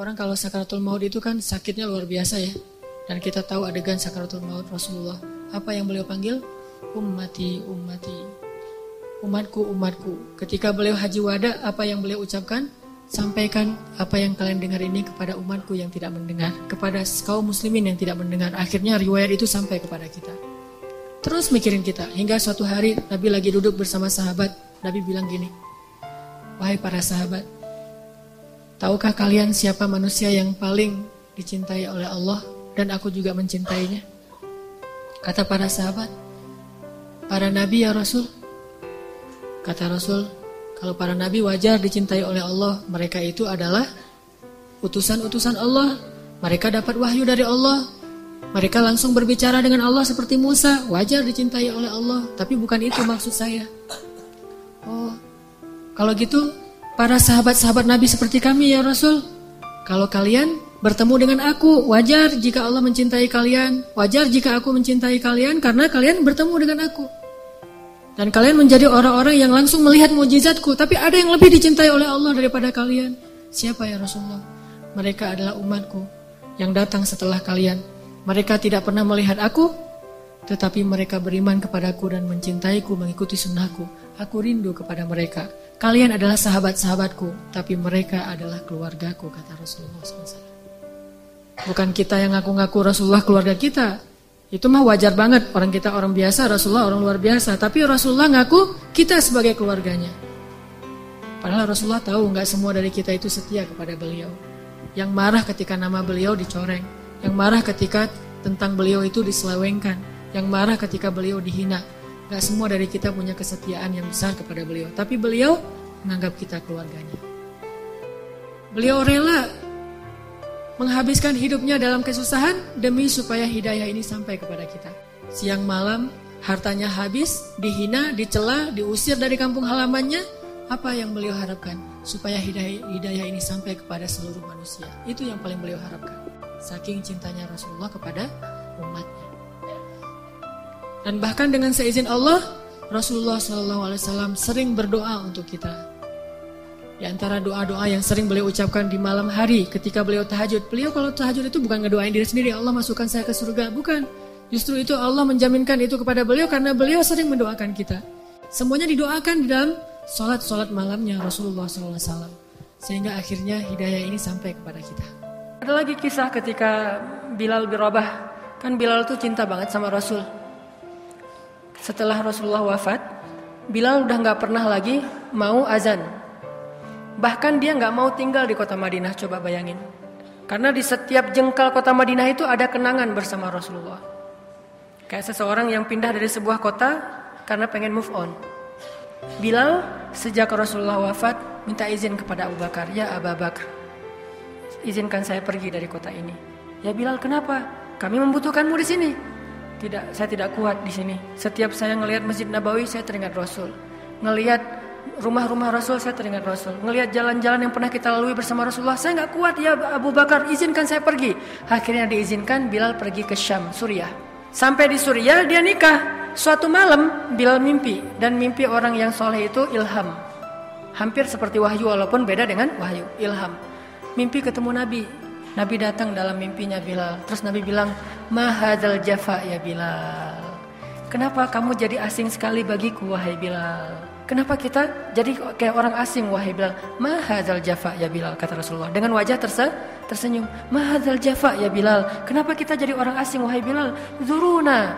Orang kalau sakaratul maut itu kan sakitnya luar biasa ya. Dan kita tahu adegan sakaratul maut Rasulullah. Apa yang beliau panggil? Ummati, ummati. Umatku, umatku. Ketika beliau haji wada, apa yang beliau ucapkan? Sampaikan apa yang kalian dengar ini kepada umatku yang tidak mendengar. Kepada kaum muslimin yang tidak mendengar. Akhirnya riwayat itu sampai kepada kita. Terus mikirin kita. Hingga suatu hari Nabi lagi duduk bersama sahabat. Nabi bilang gini. Wahai para sahabat, Tahukah kalian siapa manusia yang paling dicintai oleh Allah dan aku juga mencintainya? Kata para sahabat, para nabi ya Rasul. Kata Rasul, kalau para nabi wajar dicintai oleh Allah, mereka itu adalah utusan-utusan Allah. Mereka dapat wahyu dari Allah. Mereka langsung berbicara dengan Allah seperti Musa, wajar dicintai oleh Allah, tapi bukan itu maksud saya. Oh, kalau gitu para sahabat-sahabat Nabi seperti kami ya Rasul. Kalau kalian bertemu dengan aku, wajar jika Allah mencintai kalian, wajar jika aku mencintai kalian karena kalian bertemu dengan aku. Dan kalian menjadi orang-orang yang langsung melihat mujizatku, tapi ada yang lebih dicintai oleh Allah daripada kalian. Siapa ya Rasulullah? Mereka adalah umatku yang datang setelah kalian. Mereka tidak pernah melihat aku, tetapi mereka beriman kepadaku dan mencintaiku, mengikuti sunnahku. Aku rindu kepada mereka. Kalian adalah sahabat-sahabatku, tapi mereka adalah keluargaku, kata Rasulullah SAW. Bukan kita yang ngaku-ngaku Rasulullah keluarga kita. Itu mah wajar banget, orang kita orang biasa, Rasulullah orang luar biasa. Tapi Rasulullah ngaku kita sebagai keluarganya. Padahal Rasulullah tahu nggak semua dari kita itu setia kepada beliau. Yang marah ketika nama beliau dicoreng. Yang marah ketika tentang beliau itu diselewengkan. Yang marah ketika beliau dihina Gak semua dari kita punya kesetiaan yang besar kepada beliau. Tapi beliau menganggap kita keluarganya. Beliau rela menghabiskan hidupnya dalam kesusahan demi supaya hidayah ini sampai kepada kita. Siang malam hartanya habis, dihina, dicela, diusir dari kampung halamannya. Apa yang beliau harapkan? Supaya hidayah, ini sampai kepada seluruh manusia. Itu yang paling beliau harapkan. Saking cintanya Rasulullah kepada umatnya. Dan bahkan dengan seizin Allah, Rasulullah SAW sering berdoa untuk kita. Di antara doa-doa yang sering beliau ucapkan di malam hari ketika beliau tahajud. Beliau kalau tahajud itu bukan ngedoain diri sendiri, Allah masukkan saya ke surga. Bukan. Justru itu Allah menjaminkan itu kepada beliau karena beliau sering mendoakan kita. Semuanya didoakan di dalam sholat-sholat malamnya Rasulullah SAW. Sehingga akhirnya hidayah ini sampai kepada kita. Ada lagi kisah ketika Bilal bin Rabah. Kan Bilal tuh cinta banget sama Rasul. Setelah Rasulullah wafat, Bilal udah nggak pernah lagi mau azan. Bahkan dia nggak mau tinggal di kota Madinah. Coba bayangin. Karena di setiap jengkal kota Madinah itu ada kenangan bersama Rasulullah. Kayak seseorang yang pindah dari sebuah kota karena pengen move on. Bilal sejak Rasulullah wafat minta izin kepada Abu Bakar. Ya Abu Bakar, izinkan saya pergi dari kota ini. Ya Bilal kenapa? Kami membutuhkanmu di sini. Tidak, saya tidak kuat di sini. Setiap saya ngelihat Masjid Nabawi, saya teringat Rasul. Ngelihat rumah-rumah Rasul, saya teringat Rasul. Ngelihat jalan-jalan yang pernah kita lalui bersama Rasulullah, saya nggak kuat ya Abu Bakar, izinkan saya pergi. Akhirnya diizinkan Bilal pergi ke Syam, Suriah. Sampai di Suriah dia nikah. Suatu malam Bilal mimpi dan mimpi orang yang soleh itu ilham. Hampir seperti wahyu walaupun beda dengan wahyu, ilham. Mimpi ketemu Nabi, Nabi datang dalam mimpinya Bilal. Terus Nabi bilang, Mahadal Jafa ya Bilal. Kenapa kamu jadi asing sekali bagiku wahai Bilal? Kenapa kita jadi kayak orang asing wahai Bilal? Mahadal Jafa ya Bilal kata Rasulullah. Dengan wajah terse tersenyum. Mahadal Jafa ya Bilal. Kenapa kita jadi orang asing wahai Bilal? Zuruna.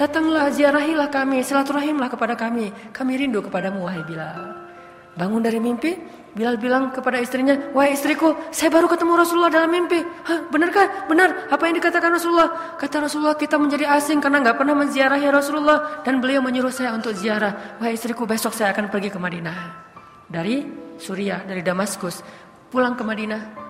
Datanglah ziarahilah kami, silaturahimlah kepada kami. Kami rindu kepadamu wahai Bilal. Bangun dari mimpi, Bilal bilang kepada istrinya, wahai istriku, saya baru ketemu Rasulullah dalam mimpi. Hah, benarkah? Benar. Apa yang dikatakan Rasulullah? Kata Rasulullah, kita menjadi asing karena nggak pernah menziarahi Rasulullah. Dan beliau menyuruh saya untuk ziarah. Wahai istriku, besok saya akan pergi ke Madinah. Dari Suriah, dari Damaskus. Pulang ke Madinah.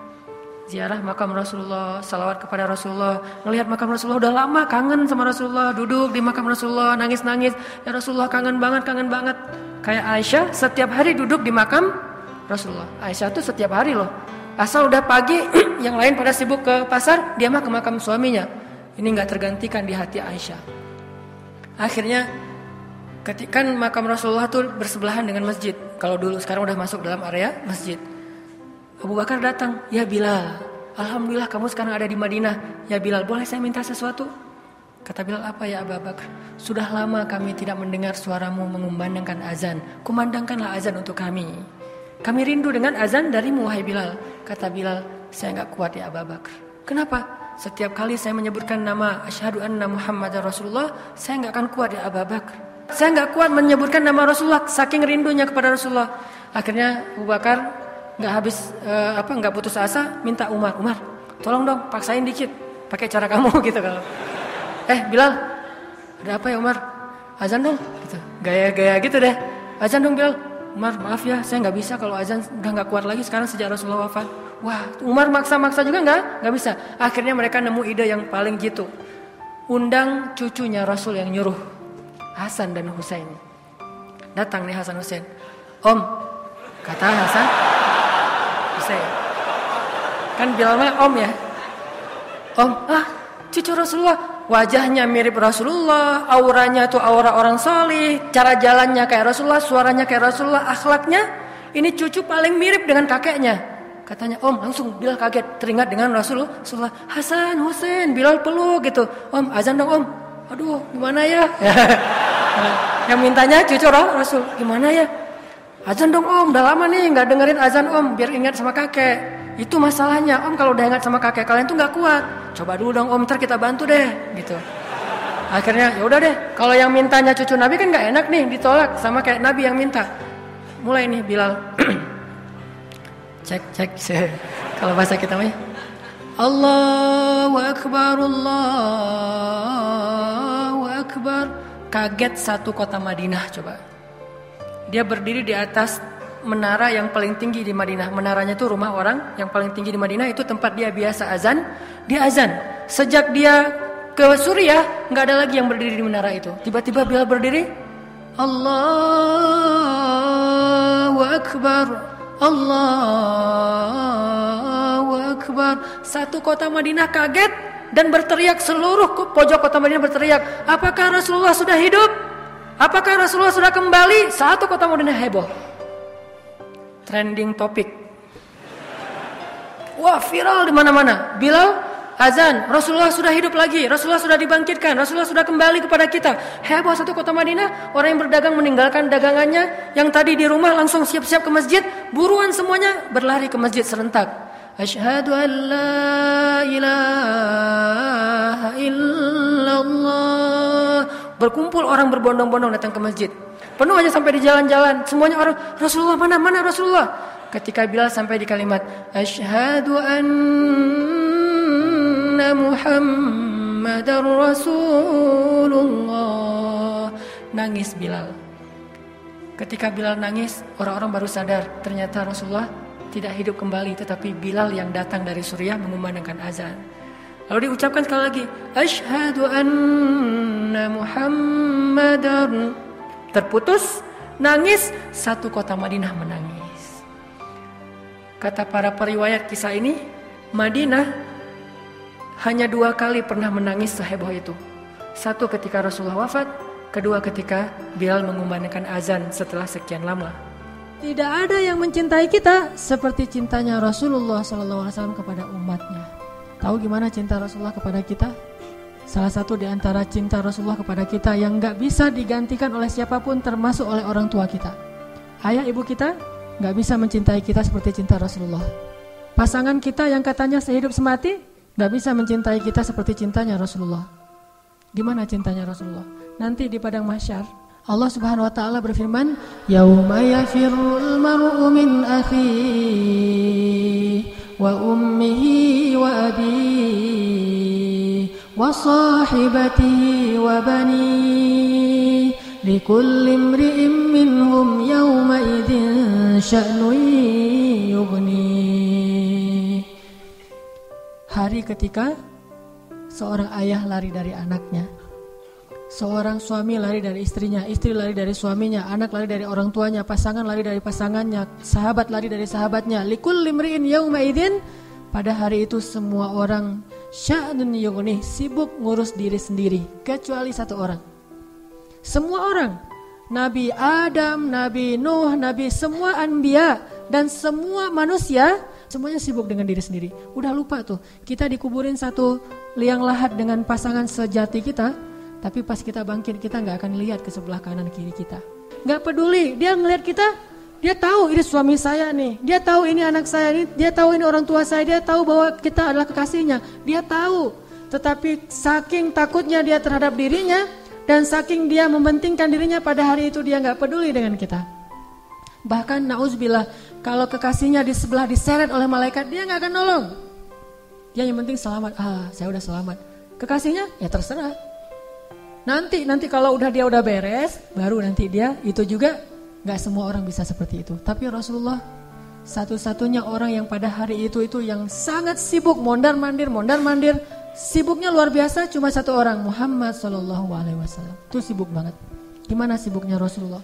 Ziarah makam Rasulullah, salawat kepada Rasulullah. Melihat makam Rasulullah udah lama, kangen sama Rasulullah. Duduk di makam Rasulullah, nangis-nangis. Ya Rasulullah kangen banget, kangen banget. Kayak Aisyah, setiap hari duduk di makam Rasulullah. Aisyah tuh setiap hari loh. Asal udah pagi, yang lain pada sibuk ke pasar, dia mah ke makam suaminya. Ini nggak tergantikan di hati Aisyah. Akhirnya, ketika makam Rasulullah tuh bersebelahan dengan masjid. Kalau dulu sekarang udah masuk dalam area masjid. Abu Bakar datang, ya Bilal, Alhamdulillah kamu sekarang ada di Madinah. Ya Bilal, boleh saya minta sesuatu? Kata Bilal, apa ya Abu Bakar? Sudah lama kami tidak mendengar suaramu mengumandangkan azan. Kumandangkanlah azan untuk kami. Kami rindu dengan azan darimu, wahai Bilal. Kata Bilal, saya nggak kuat ya Abu Bakar. Kenapa? Setiap kali saya menyebutkan nama asyhadu anna Muhammad Rasulullah, saya nggak akan kuat ya Abu Bakar. Saya nggak kuat menyebutkan nama Rasulullah, saking rindunya kepada Rasulullah. Akhirnya Abu Bakar nggak habis uh, apa nggak putus asa minta Umar Umar tolong dong paksain dikit pakai cara kamu gitu kalau eh Bilal ada apa ya Umar azan dong gitu gaya-gaya gitu deh azan dong Bilal Umar maaf ya saya nggak bisa kalau azan udah nggak kuat lagi sekarang sejak Rasulullah wafat wah Umar maksa-maksa juga nggak nggak bisa akhirnya mereka nemu ide yang paling gitu undang cucunya Rasul yang nyuruh Hasan dan Husain datang nih Hasan Husain Om kata Hasan saya. Kan mah om ya. Om, ah cucu Rasulullah. Wajahnya mirip Rasulullah, auranya tuh aura orang solih, cara jalannya kayak Rasulullah, suaranya kayak Rasulullah, akhlaknya ini cucu paling mirip dengan kakeknya. Katanya om langsung Bilal kaget teringat dengan Rasulullah. Hasan Husain Bilal peluk gitu. Om azan dong om. Aduh gimana ya? Yang mintanya cucu Rasul gimana ya? Azan dong om, udah lama nih nggak dengerin azan om, biar ingat sama kakek. Itu masalahnya om kalau udah ingat sama kakek kalian tuh nggak kuat. Coba dulu dong om, ntar kita bantu deh, gitu. Akhirnya ya udah deh, kalau yang mintanya cucu Nabi kan nggak enak nih ditolak sama kayak Nabi yang minta. Mulai nih Bilal, cek cek, kalau bahasa kita mah. Ya. Allahu Akbar, Allahu Akbar. Kaget satu kota Madinah coba. Dia berdiri di atas menara yang paling tinggi di Madinah. Menaranya itu rumah orang yang paling tinggi di Madinah itu tempat dia biasa azan. Dia azan. Sejak dia ke Suriah nggak ada lagi yang berdiri di menara itu. Tiba-tiba Bilal berdiri. Allahu Akbar. Allahu Akbar. Satu kota Madinah kaget dan berteriak seluruh pojok kota Madinah berteriak, "Apakah Rasulullah sudah hidup?" Apakah Rasulullah sudah kembali? Satu kota Madinah heboh. Trending topik. Wah viral di mana-mana. Bilal azan, Rasulullah sudah hidup lagi, Rasulullah sudah dibangkitkan, Rasulullah sudah kembali kepada kita. Heboh satu kota Madinah, orang yang berdagang meninggalkan dagangannya, yang tadi di rumah langsung siap-siap ke masjid, buruan semuanya berlari ke masjid serentak. Asyhadu an la ilaha illallah Berkumpul orang berbondong-bondong datang ke masjid. Penuh aja sampai di jalan-jalan. Semuanya orang, Rasulullah mana, mana Rasulullah. Ketika Bilal sampai di kalimat, Ashadu anna Muhammadar Rasulullah. Nangis Bilal. Ketika Bilal nangis, orang-orang baru sadar ternyata Rasulullah tidak hidup kembali, tetapi Bilal yang datang dari Suriah mengumandangkan azan. Lalu diucapkan sekali lagi, Ashhadu anna Muhammadan. Terputus, nangis, satu kota Madinah menangis. Kata para periwayat kisah ini, Madinah hanya dua kali pernah menangis seheboh itu. Satu ketika Rasulullah wafat, kedua ketika Bilal mengumandangkan azan setelah sekian lama. Tidak ada yang mencintai kita seperti cintanya Rasulullah SAW kepada umatnya. Tahu gimana cinta Rasulullah kepada kita? Salah satu di antara cinta Rasulullah kepada kita yang nggak bisa digantikan oleh siapa pun termasuk oleh orang tua kita. Ayah ibu kita nggak bisa mencintai kita seperti cinta Rasulullah. Pasangan kita yang katanya sehidup semati nggak bisa mencintai kita seperti cintanya Rasulullah. Gimana cintanya Rasulullah? Nanti di padang mahsyar Allah Subhanahu wa taala berfirman, "Yauma yafirrul mar'u min wa ummihi wa abihi." وصاحبته وبنيه لكل امرئ منهم يومئذ شأن يغنيه Hari ketika seorang ayah lari dari anaknya Seorang suami lari dari istrinya, istri lari dari suaminya, anak lari dari orang tuanya, pasangan lari dari pasangannya, sahabat lari dari sahabatnya. Likul limriin yauma idzin pada hari itu semua orang sya'nun yughni sibuk ngurus diri sendiri kecuali satu orang. Semua orang Nabi Adam, Nabi Nuh, Nabi semua anbiya dan semua manusia semuanya sibuk dengan diri sendiri. Udah lupa tuh, kita dikuburin satu liang lahat dengan pasangan sejati kita, tapi pas kita bangkit kita nggak akan lihat ke sebelah kanan kiri kita. Nggak peduli, dia ngelihat kita, dia tahu ini suami saya nih, dia tahu ini anak saya, ini, dia tahu ini orang tua saya, dia tahu bahwa kita adalah kekasihnya, dia tahu. Tetapi saking takutnya dia terhadap dirinya, dan saking dia mementingkan dirinya pada hari itu dia nggak peduli dengan kita. Bahkan nauzubillah kalau kekasihnya di sebelah diseret oleh malaikat dia nggak akan nolong. Dia yang penting selamat. Ah, saya udah selamat. Kekasihnya ya terserah. Nanti nanti kalau udah dia udah beres, baru nanti dia itu juga nggak semua orang bisa seperti itu. Tapi Rasulullah satu-satunya orang yang pada hari itu itu yang sangat sibuk mondar mandir mondar mandir Sibuknya luar biasa cuma satu orang Muhammad Shallallahu Alaihi Wasallam. Itu sibuk banget. Gimana sibuknya Rasulullah?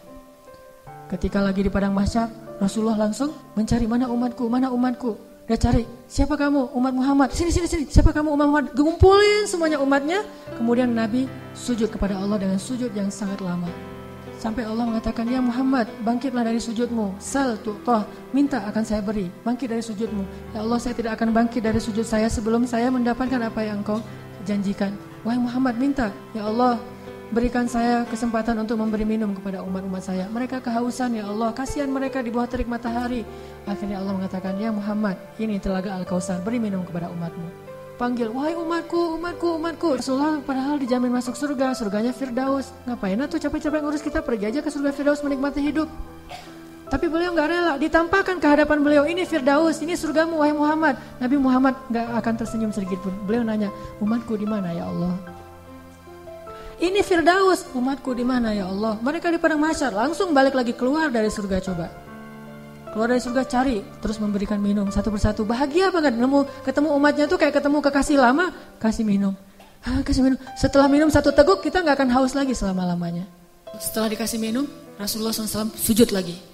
Ketika lagi di padang mahsyar, Rasulullah langsung mencari mana umatku, mana umatku. Dia cari siapa kamu umat Muhammad sini sini sini siapa kamu umat Muhammad ngumpulin semuanya umatnya kemudian Nabi sujud kepada Allah dengan sujud yang sangat lama Sampai Allah mengatakan, Ya Muhammad, bangkitlah dari sujudmu. Sal toh minta akan saya beri. Bangkit dari sujudmu. Ya Allah, saya tidak akan bangkit dari sujud saya sebelum saya mendapatkan apa yang engkau janjikan. Wahai Muhammad, minta. Ya Allah, berikan saya kesempatan untuk memberi minum kepada umat-umat saya. Mereka kehausan, ya Allah. Kasihan mereka di bawah terik matahari. Akhirnya Allah mengatakan, Ya Muhammad, ini telaga Al-Kausar. Beri minum kepada umatmu panggil, wahai umatku, umatku, umatku. Rasulullah padahal dijamin masuk surga, surganya Firdaus. Ngapain tuh capek-capek ngurus kita pergi aja ke surga Firdaus menikmati hidup. Tapi beliau nggak rela, ditampakkan ke hadapan beliau, ini Firdaus, ini surgamu wahai Muhammad. Nabi Muhammad nggak akan tersenyum sedikit pun. Beliau nanya, umatku di mana ya Allah? Ini Firdaus, umatku di mana ya Allah? Mereka di padang masyar, langsung balik lagi keluar dari surga coba keluar dari surga cari terus memberikan minum satu persatu bahagia banget nemu ketemu umatnya tuh kayak ketemu kekasih lama kasih minum ah, kasih minum setelah minum satu teguk kita nggak akan haus lagi selama lamanya setelah dikasih minum Rasulullah SAW sujud lagi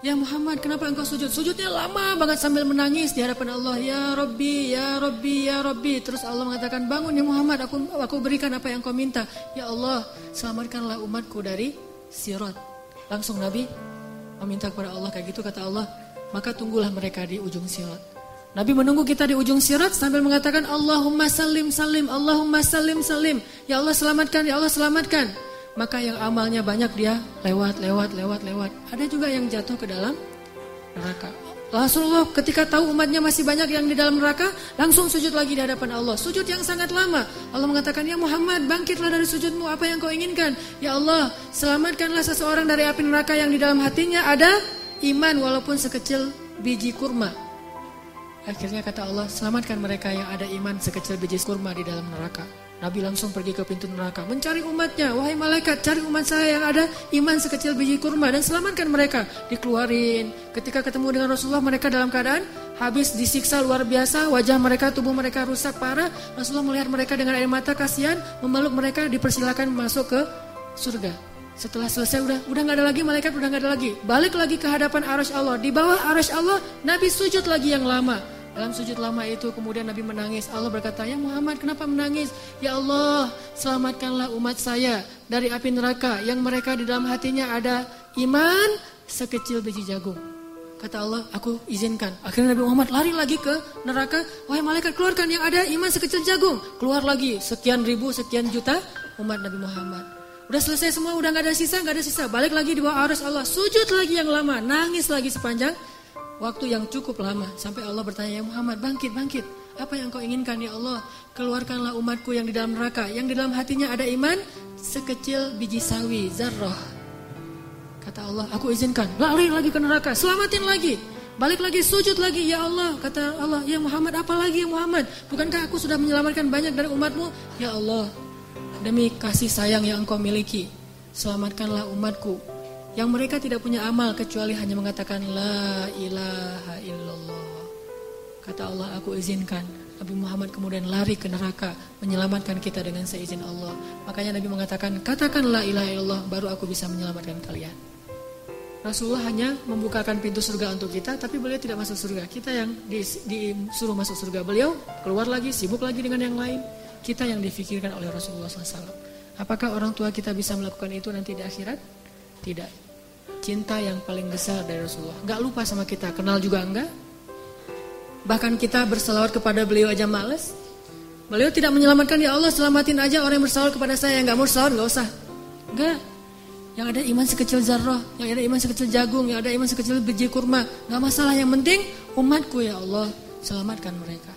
Ya Muhammad, kenapa engkau sujud? Sujudnya lama banget sambil menangis di hadapan Allah. Ya Robbi, ya Robbi, ya Robbi. Terus Allah mengatakan, bangun ya Muhammad, aku aku berikan apa yang kau minta. Ya Allah, selamatkanlah umatku dari sirat. Langsung Nabi meminta kepada Allah kayak gitu kata Allah, maka tunggulah mereka di ujung sirat. Nabi menunggu kita di ujung sirat sambil mengatakan Allahumma salim salim, Allahumma salim salim. Ya Allah selamatkan, ya Allah selamatkan. Maka yang amalnya banyak dia lewat, lewat, lewat, lewat. Ada juga yang jatuh ke dalam neraka. Rasulullah ketika tahu umatnya masih banyak yang di dalam neraka, langsung sujud lagi di hadapan Allah. Sujud yang sangat lama. Allah mengatakan, "Ya Muhammad, bangkitlah dari sujudmu, apa yang kau inginkan?" Ya Allah, selamatkanlah seseorang dari api neraka yang di dalam hatinya ada iman walaupun sekecil biji kurma. Akhirnya kata Allah, "Selamatkan mereka yang ada iman sekecil biji kurma di dalam neraka." Nabi langsung pergi ke pintu neraka mencari umatnya. Wahai malaikat, cari umat saya yang ada iman sekecil biji kurma dan selamatkan mereka. Dikeluarin. Ketika ketemu dengan Rasulullah mereka dalam keadaan habis disiksa luar biasa, wajah mereka, tubuh mereka rusak parah. Rasulullah melihat mereka dengan air mata kasihan, memeluk mereka dipersilakan masuk ke surga. Setelah selesai udah udah nggak ada lagi malaikat udah nggak ada lagi. Balik lagi ke hadapan arasy Allah. Di bawah arasy Allah Nabi sujud lagi yang lama. Dalam sujud lama itu kemudian Nabi menangis. Allah berkata, "Ya Muhammad, kenapa menangis? Ya Allah, selamatkanlah umat saya dari api neraka yang mereka di dalam hatinya ada iman sekecil biji jagung." Kata Allah, "Aku izinkan." Akhirnya Nabi Muhammad lari lagi ke neraka. "Wahai malaikat, keluarkan yang ada iman sekecil jagung." Keluar lagi sekian ribu, sekian juta umat Nabi Muhammad. Udah selesai semua, udah gak ada sisa, gak ada sisa. Balik lagi di bawah arus Allah. Sujud lagi yang lama, nangis lagi sepanjang waktu yang cukup lama sampai Allah bertanya ya Muhammad bangkit bangkit. Apa yang kau inginkan ya Allah? Keluarkanlah umatku yang di dalam neraka. Yang di dalam hatinya ada iman sekecil biji sawi zarroh kata Allah aku izinkan. Lari lagi ke neraka. Selamatin lagi. Balik lagi sujud lagi ya Allah. Kata Allah ya Muhammad apa lagi ya Muhammad? Bukankah aku sudah menyelamatkan banyak dari umatmu? Ya Allah demi kasih sayang yang engkau miliki selamatkanlah umatku yang mereka tidak punya amal kecuali hanya mengatakan la ilaha illallah. Kata Allah, aku izinkan. Nabi Muhammad kemudian lari ke neraka menyelamatkan kita dengan seizin Allah. Makanya Nabi mengatakan, katakan la ilaha illallah baru aku bisa menyelamatkan kalian. Rasulullah hanya membukakan pintu surga untuk kita, tapi beliau tidak masuk surga. Kita yang disuruh masuk surga. Beliau keluar lagi, sibuk lagi dengan yang lain. Kita yang difikirkan oleh Rasulullah SAW. Apakah orang tua kita bisa melakukan itu nanti di akhirat? Tidak. Cinta yang paling besar dari Rasulullah. Gak lupa sama kita, kenal juga enggak? Bahkan kita berselawat kepada beliau aja males. Beliau tidak menyelamatkan ya Allah selamatin aja orang yang bersalawat kepada saya yang nggak mau salawat nggak usah. Enggak. Yang ada iman sekecil zarrah, yang ada iman sekecil jagung, yang ada iman sekecil biji kurma, nggak masalah. Yang penting umatku ya Allah selamatkan mereka.